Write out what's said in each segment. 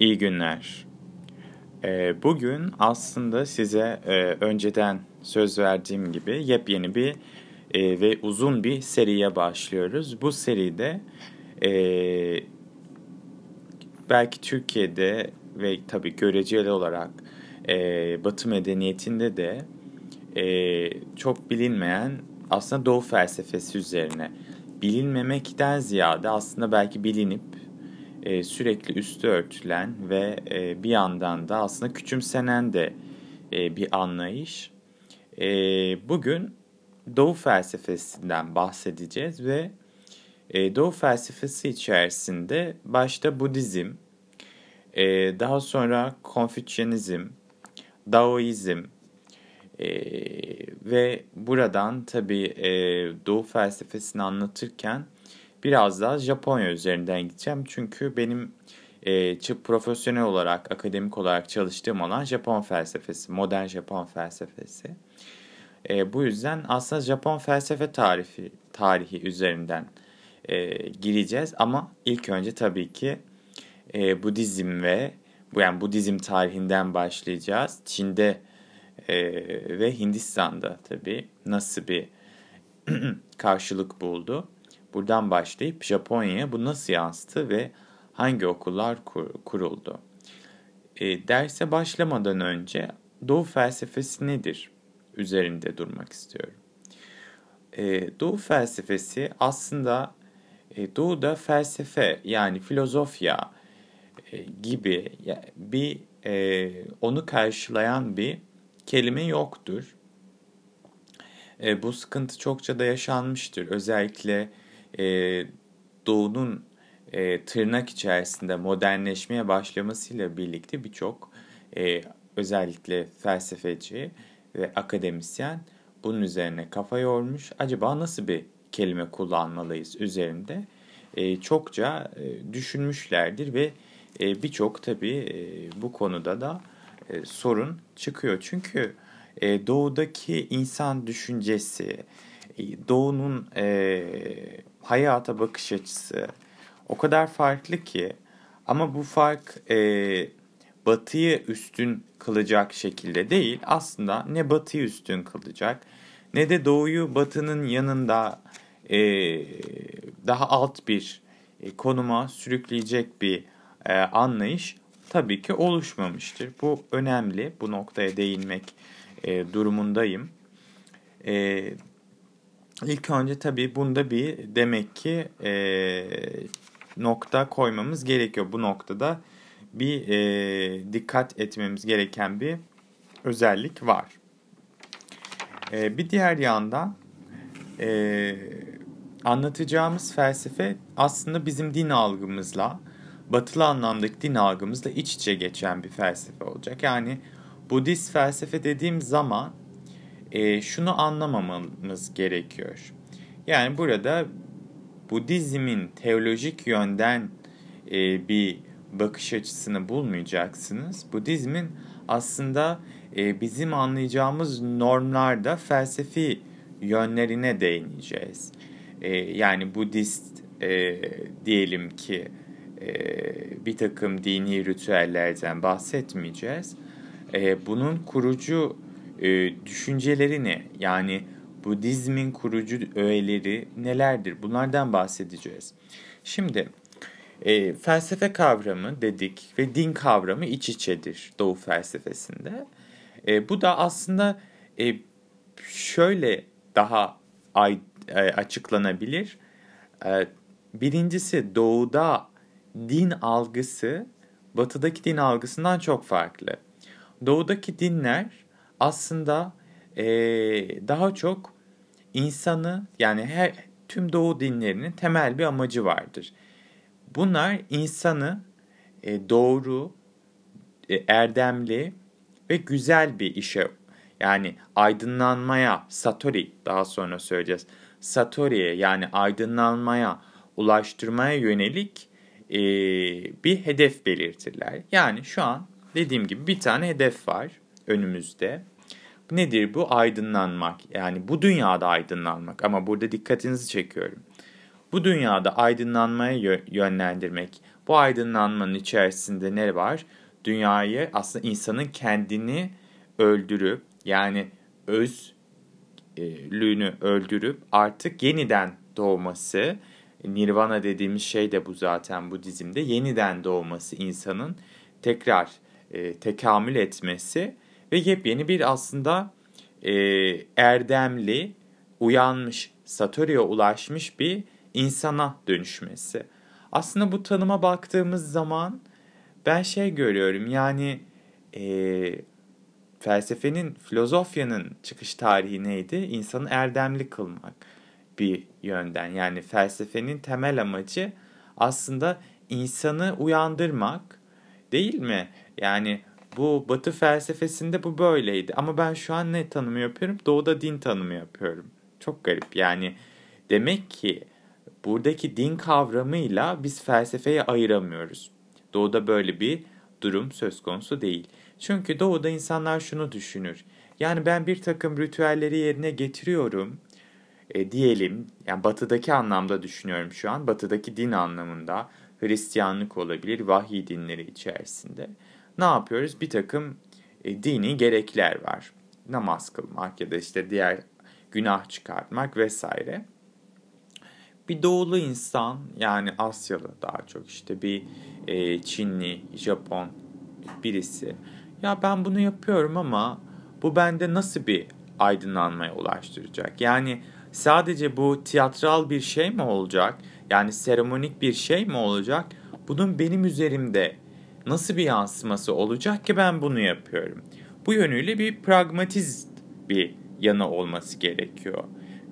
İyi günler. Ee, bugün aslında size e, önceden söz verdiğim gibi yepyeni bir e, ve uzun bir seriye başlıyoruz. Bu seride e, belki Türkiye'de ve tabii göreceli olarak Batı medeniyetinde de çok bilinmeyen aslında Doğu felsefesi üzerine bilinmemekten ziyade aslında belki bilinip e, sürekli üstü örtülen ve e, bir yandan da aslında küçümsenen de e, bir anlayış. E, bugün Doğu felsefesinden bahsedeceğiz ve e, Doğu felsefesi içerisinde başta Budizm, e, daha sonra Konfüçyanizm, Daoizm e, ve buradan tabii e, Doğu felsefesini anlatırken biraz daha Japonya üzerinden gideceğim. Çünkü benim e, profesyonel olarak, akademik olarak çalıştığım alan Japon felsefesi, modern Japon felsefesi. E, bu yüzden aslında Japon felsefe tarihi, tarihi üzerinden e, gireceğiz. Ama ilk önce tabii ki e, Budizm ve bu yani Budizm tarihinden başlayacağız. Çin'de e, ve Hindistan'da tabii nasıl bir karşılık buldu. Buradan başlayıp Japonya'ya bu nasıl yansıtı ve hangi okullar kur, kuruldu? E, derse başlamadan önce Doğu felsefesi nedir? Üzerinde durmak istiyorum. E, Doğu felsefesi aslında e, Doğu'da felsefe yani filozofya e, gibi bir e, onu karşılayan bir kelime yoktur. E, bu sıkıntı çokça da yaşanmıştır. Özellikle e, Doğu'nun e, tırnak içerisinde modernleşmeye başlamasıyla birlikte birçok e, özellikle felsefeci ve akademisyen bunun üzerine kafa yormuş. Acaba nasıl bir kelime kullanmalıyız üzerinde e, çokça e, düşünmüşlerdir ve e, birçok tabii e, bu konuda da e, sorun çıkıyor. Çünkü e, doğudaki insan düşüncesi, e, doğunun e, hayata bakış açısı o kadar farklı ki ama bu fark e, batıyı üstün kılacak şekilde değil aslında ne batıyı üstün kılacak ne de doğuyu batının yanında e, daha alt bir e, konuma sürükleyecek bir e, anlayış tabii ki oluşmamıştır. Bu önemli. Bu noktaya değinmek e, durumundayım. E, İlk önce tabii bunda bir demek ki e, nokta koymamız gerekiyor. Bu noktada bir e, dikkat etmemiz gereken bir özellik var. E, bir diğer yandan e, anlatacağımız felsefe aslında bizim din algımızla, batılı anlamdaki din algımızla iç içe geçen bir felsefe olacak. Yani Budist felsefe dediğim zaman e, şunu anlamamamız gerekiyor. Yani burada Budizmin teolojik yönden e, bir bakış açısını bulmayacaksınız. Budizmin aslında e, bizim anlayacağımız normlarda felsefi yönlerine değineceğiz. E, yani Budist e, diyelim ki e, bir takım dini ritüellerden bahsetmeyeceğiz. E, bunun kurucu e, düşünceleri ne? Yani Budizmin kurucu öğeleri nelerdir? Bunlardan bahsedeceğiz. Şimdi e, felsefe kavramı dedik ve din kavramı iç içedir Doğu felsefesinde. E, bu da aslında e, şöyle daha ay, e, açıklanabilir. E, birincisi Doğu'da din algısı Batı'daki din algısından çok farklı. Doğu'daki dinler aslında e, daha çok insanı yani her tüm Doğu dinlerinin temel bir amacı vardır. Bunlar insanı e, doğru, e, erdemli ve güzel bir işe yani aydınlanmaya, satori daha sonra söyleyeceğiz. Satori'ye yani aydınlanmaya, ulaştırmaya yönelik e, bir hedef belirtirler. Yani şu an dediğim gibi bir tane hedef var önümüzde. Nedir bu? Aydınlanmak. Yani bu dünyada aydınlanmak. Ama burada dikkatinizi çekiyorum. Bu dünyada aydınlanmaya yönlendirmek, Bu aydınlanmanın içerisinde ne var? Dünyayı aslında insanın kendini öldürüp yani özlüğünü öldürüp artık yeniden doğması. Nirvana dediğimiz şey de bu zaten bu dizimde. Yeniden doğması insanın tekrar e, tekamül etmesi ve yepyeni bir aslında e, erdemli, uyanmış, Satori'ye ulaşmış bir insana dönüşmesi. Aslında bu tanıma baktığımız zaman ben şey görüyorum yani e, felsefenin, filozofyanın çıkış tarihi neydi? İnsanı erdemli kılmak bir yönden. Yani felsefenin temel amacı aslında insanı uyandırmak değil mi? Yani bu batı felsefesinde bu böyleydi. Ama ben şu an ne tanımı yapıyorum? Doğuda din tanımı yapıyorum. Çok garip. Yani demek ki buradaki din kavramıyla biz felsefeyi ayıramıyoruz. Doğuda böyle bir durum söz konusu değil. Çünkü doğuda insanlar şunu düşünür. Yani ben bir takım ritüelleri yerine getiriyorum e, diyelim. Yani batıdaki anlamda düşünüyorum şu an. Batıdaki din anlamında Hristiyanlık olabilir, vahiy dinleri içerisinde. Ne yapıyoruz? Bir takım e, dini gerekler var. Namaz kılmak ya da işte diğer günah çıkartmak vesaire. Bir doğulu insan yani Asyalı daha çok işte bir e, Çinli, Japon birisi. Ya ben bunu yapıyorum ama bu bende nasıl bir aydınlanmaya ulaştıracak? Yani sadece bu tiyatral bir şey mi olacak? Yani seremonik bir şey mi olacak? Bunun benim üzerimde nasıl bir yansıması olacak ki ben bunu yapıyorum? Bu yönüyle bir pragmatist bir yanı olması gerekiyor.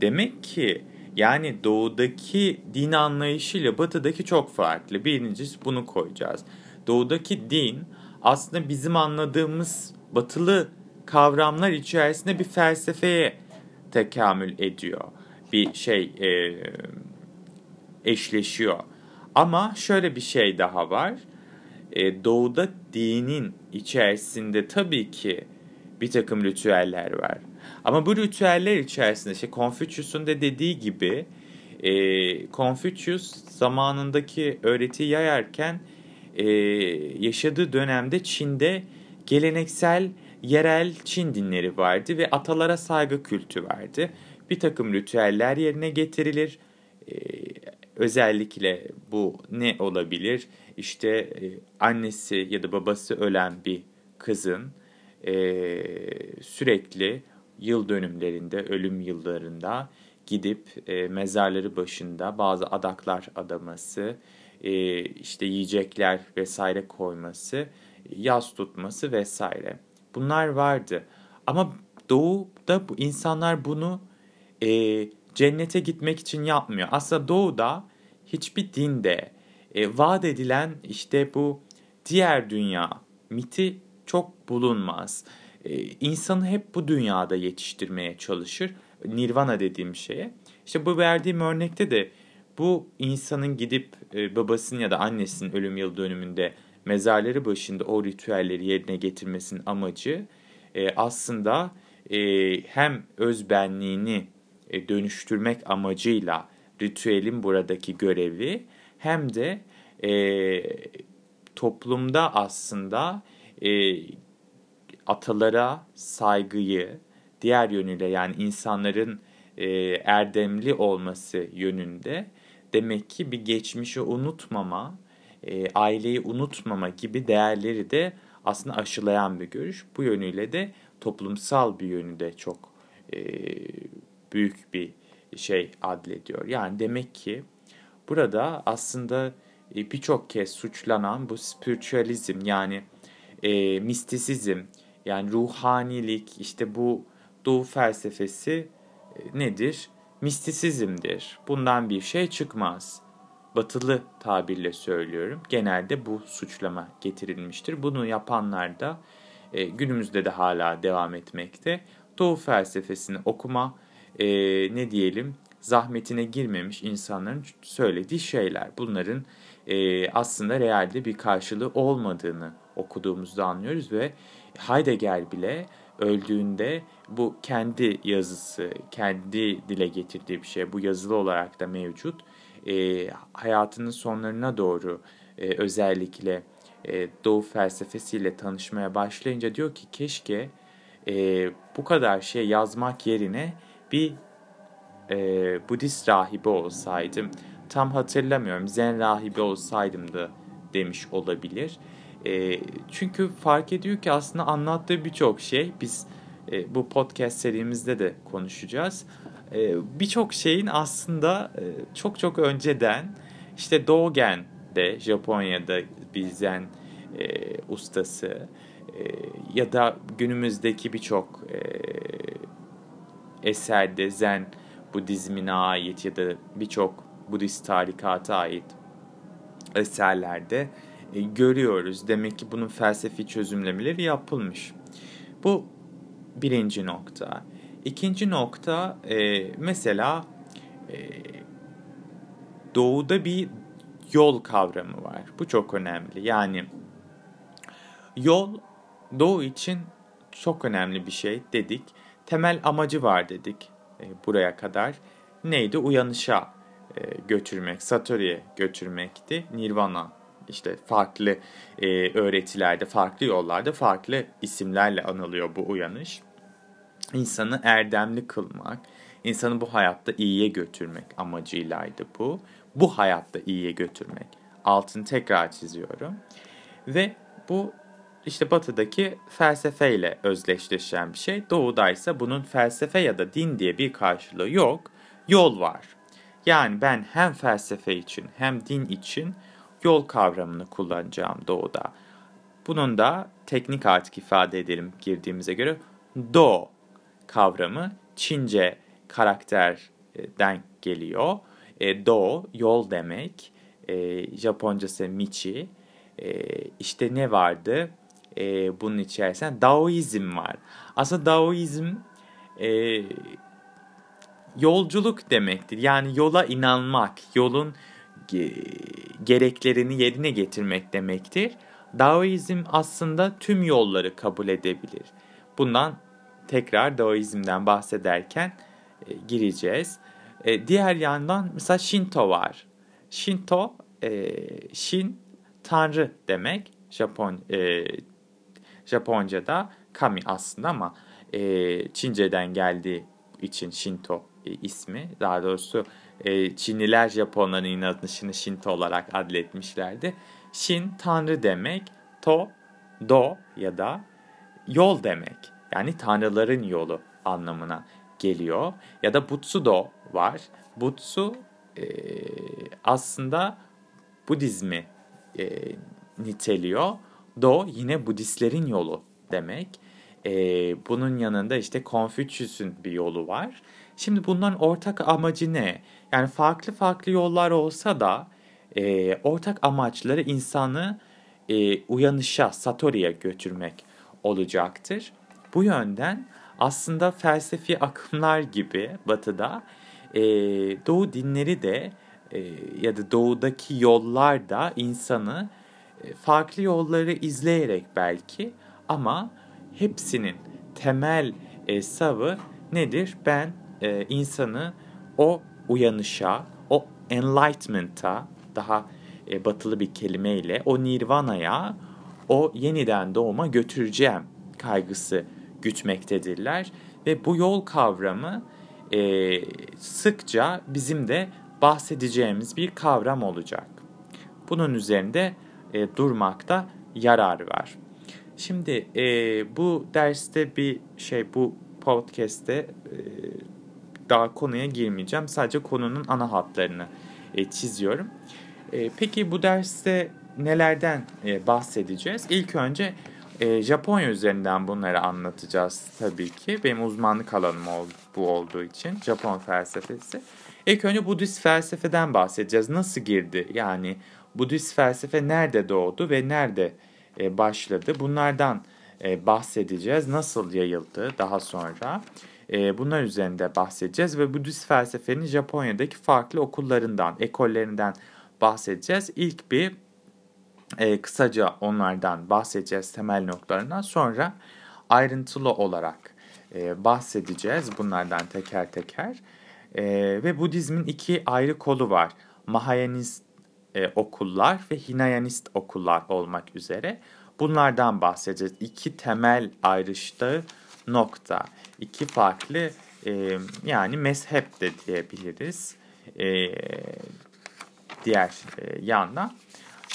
Demek ki yani doğudaki din anlayışıyla batıdaki çok farklı. Birincisi bunu koyacağız. Doğudaki din aslında bizim anladığımız batılı kavramlar içerisinde bir felsefeye tekamül ediyor. Bir şey e, eşleşiyor. Ama şöyle bir şey daha var. E, doğuda dinin içerisinde tabii ki bir takım ritüeller var. Ama bu ritüeller içerisinde işte Confucius'un da dediği gibi e, Confucius zamanındaki öğretiyi yayarken e, yaşadığı dönemde Çin'de geleneksel yerel Çin dinleri vardı ve atalara saygı kültü vardı. Bir takım ritüeller yerine getirilir. E, özellikle bu ne olabilir? İşte e, annesi ya da babası ölen bir kızın e, sürekli yıl dönümlerinde, ölüm yıllarında gidip e, mezarları başında bazı adaklar adaması, e, işte yiyecekler vesaire koyması, yaz tutması vesaire. Bunlar vardı. Ama doğuda bu insanlar bunu e, cennete gitmek için yapmıyor. Aslında doğuda hiçbir dinde e, vaat edilen işte bu diğer dünya miti çok bulunmaz. E, insanı hep bu dünyada yetiştirmeye çalışır. Nirvana dediğim şeye. İşte bu verdiğim örnekte de bu insanın gidip e, babasının ya da annesinin ölüm yıl dönümünde mezarları başında o ritüelleri yerine getirmesinin amacı e, aslında e, hem özbenliğini e, dönüştürmek amacıyla ritüelin buradaki görevi hem de e, toplumda aslında e, atalara saygıyı diğer yönüyle yani insanların e, erdemli olması yönünde demek ki bir geçmişi unutmama, e, aileyi unutmama gibi değerleri de aslında aşılayan bir görüş. Bu yönüyle de toplumsal bir yönü de çok e, büyük bir şey adlediyor. Yani demek ki burada aslında e, birçok kez suçlanan bu spiritüalizm yani e, mistisizm yani ruhanilik işte bu doğu felsefesi e, nedir? Mistisizmdir. Bundan bir şey çıkmaz. Batılı tabirle söylüyorum. Genelde bu suçlama getirilmiştir. Bunu yapanlar da e, günümüzde de hala devam etmekte. Doğu felsefesini okuma e, ne diyelim zahmetine girmemiş insanların söylediği şeyler. Bunların e, aslında realde bir karşılığı olmadığını okuduğumuzda anlıyoruz ve Heidegger bile öldüğünde bu kendi yazısı, kendi dile getirdiği bir şey. Bu yazılı olarak da mevcut. E, hayatının sonlarına doğru e, özellikle e, Doğu felsefesiyle tanışmaya başlayınca diyor ki keşke e, bu kadar şey yazmak yerine bir e, Budist rahibi olsaydım. Tam hatırlamıyorum. Zen rahibi olsaydım da demiş olabilir. E, çünkü fark ediyor ki aslında anlattığı birçok şey biz e, bu podcast serimizde de konuşacağız. E, birçok şeyin aslında e, çok çok önceden işte Dogen'de Japonya'da bir zen e, ustası e, ya da günümüzdeki birçok e, eserde zen Budizmine ait ya da birçok Budist tarikata ait eserlerde e, görüyoruz. Demek ki bunun felsefi çözümlemeleri yapılmış. Bu birinci nokta. İkinci nokta e, mesela e, doğuda bir yol kavramı var. Bu çok önemli. Yani yol doğu için çok önemli bir şey dedik. Temel amacı var dedik buraya kadar. Neydi? Uyanışa götürmek, Satori'ye götürmekti. Nirvana işte farklı e, öğretilerde, farklı yollarda, farklı isimlerle anılıyor bu uyanış. İnsanı erdemli kılmak, insanı bu hayatta iyiye götürmek amacıylaydı bu. Bu hayatta iyiye götürmek. Altını tekrar çiziyorum. Ve bu işte batıdaki felsefeyle özdeşleşen bir şey. Doğudaysa bunun felsefe ya da din diye bir karşılığı yok. Yol var. Yani ben hem felsefe için hem din için yol kavramını kullanacağım doğuda. Bunun da teknik artık ifade edelim girdiğimize göre do kavramı Çince karakterden geliyor. E, do yol demek. E, Japoncası michi. E, işte ne vardı? E, bunun içerisinde Daoizm var. Aslında Daoizm e, yolculuk demektir. Yani yola inanmak, yolun gereklerini yerine getirmek demektir. Daoizm aslında tüm yolları kabul edebilir. Bundan tekrar Daoizm'den bahsederken e, gireceğiz. E, diğer yandan mesela Shinto var. Shinto, e, Shin tanrı demek. Japon e, Japonca'da kami aslında ama e, Çince'den geldiği için Shinto ismi. Daha doğrusu e, Çinliler Japonların inanışını Shinto olarak adletmişlerdi. Shin tanrı demek, to do ya da yol demek. Yani tanrıların yolu anlamına geliyor. Ya da Butsudo var. Butsu e, aslında Budizmi e, niteliyor. Do yine Budistlerin yolu demek. E, bunun yanında işte Konfüçyüs'ün bir yolu var. Şimdi bunların ortak amacı ne? Yani farklı farklı yollar olsa da e, ortak amaçları insanı e, uyanışa, satori'ye götürmek olacaktır. Bu yönden aslında felsefi akımlar gibi batıda e, doğu dinleri de e, ya da doğudaki yollar da insanı e, farklı yolları izleyerek belki ama hepsinin temel e, savı nedir? Ben e, insanı o uyanışa, o enlightenment'a daha e, batılı bir kelimeyle o nirvana'ya, o yeniden doğuma götüreceğim kaygısı gütmektedirler. Ve bu yol kavramı e, sıkça bizim de bahsedeceğimiz bir kavram olacak. Bunun üzerinde e, durmakta yarar var. Şimdi e, bu derste bir şey bu podcast'te e, daha konuya girmeyeceğim. Sadece konunun ana hatlarını e, çiziyorum. E, peki bu derste nelerden e, bahsedeceğiz? İlk önce e, Japonya üzerinden bunları anlatacağız tabii ki. Benim uzmanlık alanım oldu, bu olduğu için Japon felsefesi. İlk önce Budist felsefeden bahsedeceğiz. Nasıl girdi? Yani Budist felsefe nerede doğdu ve nerede e, başladı? Bunlardan e, bahsedeceğiz. Nasıl yayıldı daha sonra? E, bunlar üzerinde bahsedeceğiz ve Budist felsefenin Japonya'daki farklı okullarından, ekollerinden bahsedeceğiz. İlk bir e, kısaca onlardan bahsedeceğiz temel noktalarından. Sonra ayrıntılı olarak e, bahsedeceğiz bunlardan teker teker. E, ve Budizmin iki ayrı kolu var. Mahayanist, e, okullar ve Hinayanist okullar olmak üzere bunlardan bahsedeceğiz. İki temel ayrıştığı nokta. iki farklı e, yani mezhep de diyebiliriz. E, diğer e, yandan.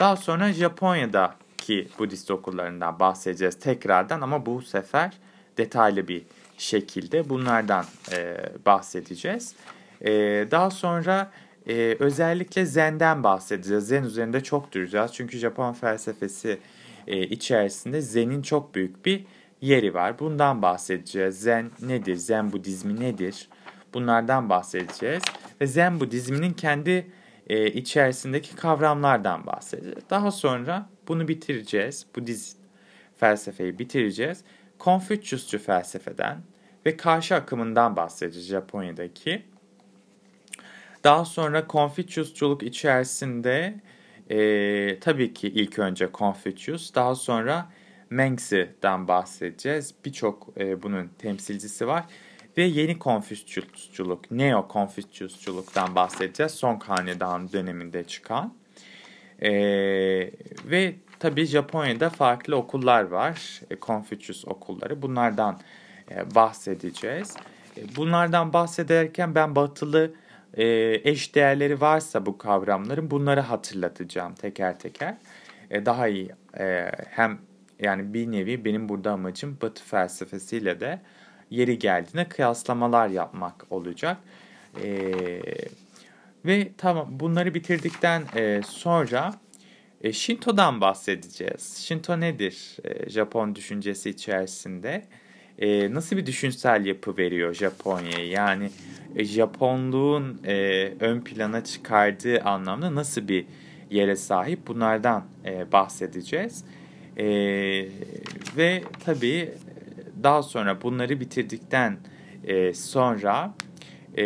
Daha sonra Japonya'daki Budist okullarından bahsedeceğiz tekrardan ama bu sefer detaylı bir şekilde bunlardan e, bahsedeceğiz. E, daha sonra e, özellikle Zen'den bahsedeceğiz. Zen üzerinde çok duracağız. Çünkü Japon felsefesi e, içerisinde Zen'in çok büyük bir yeri var. Bundan bahsedeceğiz. Zen nedir? Zen Budizmi nedir? Bunlardan bahsedeceğiz. Ve Zen Budizminin kendi e, içerisindeki kavramlardan bahsedeceğiz. Daha sonra bunu bitireceğiz. Budist felsefeyi bitireceğiz. Konfüçyüsçü felsefeden ve karşı akımından bahsedeceğiz Japonya'daki. Daha sonra Konfüçyüsçuluk içerisinde e, tabii ki ilk önce Konfüçyüs, daha sonra Mengs'den bahsedeceğiz. Birçok e, bunun temsilcisi var. Ve yeni Konfüçyüsçuluk, Neo Konfüçyüsçuluktan bahsedeceğiz. Son Hanedan döneminde çıkan. E, ve tabii Japonya'da farklı okullar var. E, Konfüçyüs okulları. Bunlardan e, bahsedeceğiz. E, bunlardan bahsederken ben batılı e, eş değerleri varsa bu kavramların bunları hatırlatacağım teker teker. E, daha iyi e, hem yani bir nevi benim burada amacım Batı felsefesiyle de yeri geldiğinde kıyaslamalar yapmak olacak. E, ve tamam bunları bitirdikten e, sonra e, Shinto'dan bahsedeceğiz. Shinto nedir e, Japon düşüncesi içerisinde? Nasıl bir düşünsel yapı veriyor Japonya'ya? Yani Japonluğun ön plana çıkardığı anlamda nasıl bir yere sahip? Bunlardan e, bahsedeceğiz. E, ve tabii daha sonra bunları bitirdikten e, sonra e,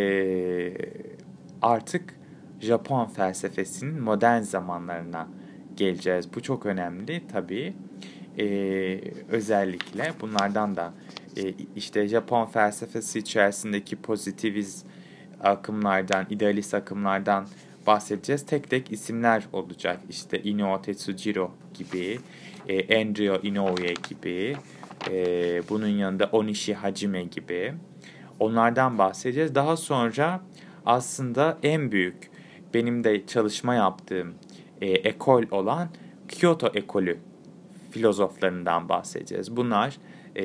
artık Japon felsefesinin modern zamanlarına geleceğiz. Bu çok önemli tabii. Ee, özellikle bunlardan da e, işte Japon felsefesi içerisindeki pozitiviz akımlardan, idealist akımlardan bahsedeceğiz. Tek tek isimler olacak. İşte Ino Tetsujiro gibi, e, Enryo Inoue gibi, e, bunun yanında Onishi Hajime gibi. Onlardan bahsedeceğiz. Daha sonra aslında en büyük benim de çalışma yaptığım e, ekol olan Kyoto ekolü filozoflarından bahsedeceğiz. Bunlar e,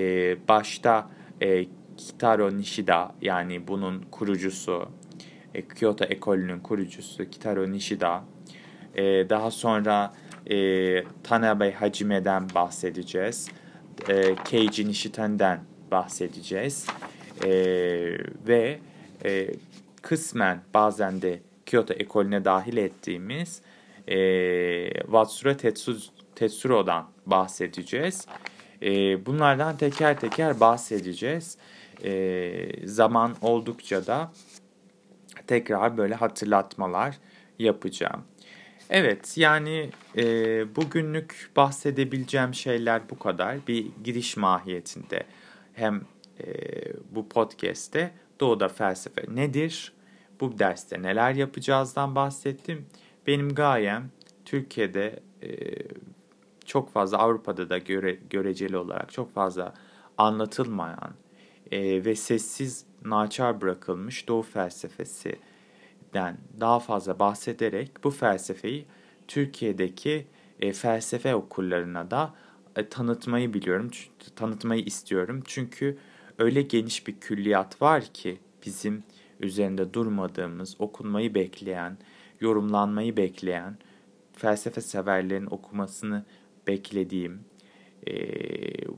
başta e, Kitaro Nishida yani bunun kurucusu, e, Kyoto ekolünün kurucusu Kitaro Nishida. E, daha sonra e, Tanabe Hajime'den bahsedeceğiz. E, Keiji Nishiten'den bahsedeceğiz. Ve kısmen bazen de Kyoto ekolüne dahil ettiğimiz e, Watsura Tetsu, Tetsuro'dan bahsedeceğiz. Bunlardan teker teker bahsedeceğiz. Zaman oldukça da tekrar böyle hatırlatmalar yapacağım. Evet yani e, bugünlük bahsedebileceğim şeyler bu kadar. Bir giriş mahiyetinde hem e, bu podcast'te Doğuda Felsefe nedir? Bu derste neler yapacağızdan bahsettim. Benim gayem Türkiye'de e, çok fazla Avrupa'da da göre, göreceli olarak çok fazla anlatılmayan e, ve sessiz naçar bırakılmış Doğu felsefesinden daha fazla bahsederek bu felsefeyi Türkiye'deki e, felsefe okullarına da e, tanıtmayı biliyorum, tanıtmayı istiyorum. Çünkü öyle geniş bir külliyat var ki bizim üzerinde durmadığımız, okunmayı bekleyen, yorumlanmayı bekleyen, felsefe severlerin okumasını beklediğim, e,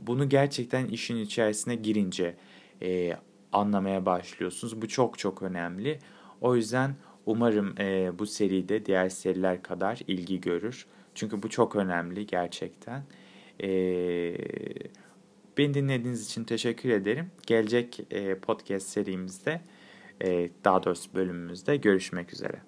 bunu gerçekten işin içerisine girince anlamaya başlıyorsunuz. Bu çok çok önemli. O yüzden umarım e, bu seride diğer seriler kadar ilgi görür. Çünkü bu çok önemli gerçekten. E, beni dinlediğiniz için teşekkür ederim. Gelecek e, podcast serimizde, e, daha doğrusu bölümümüzde görüşmek üzere.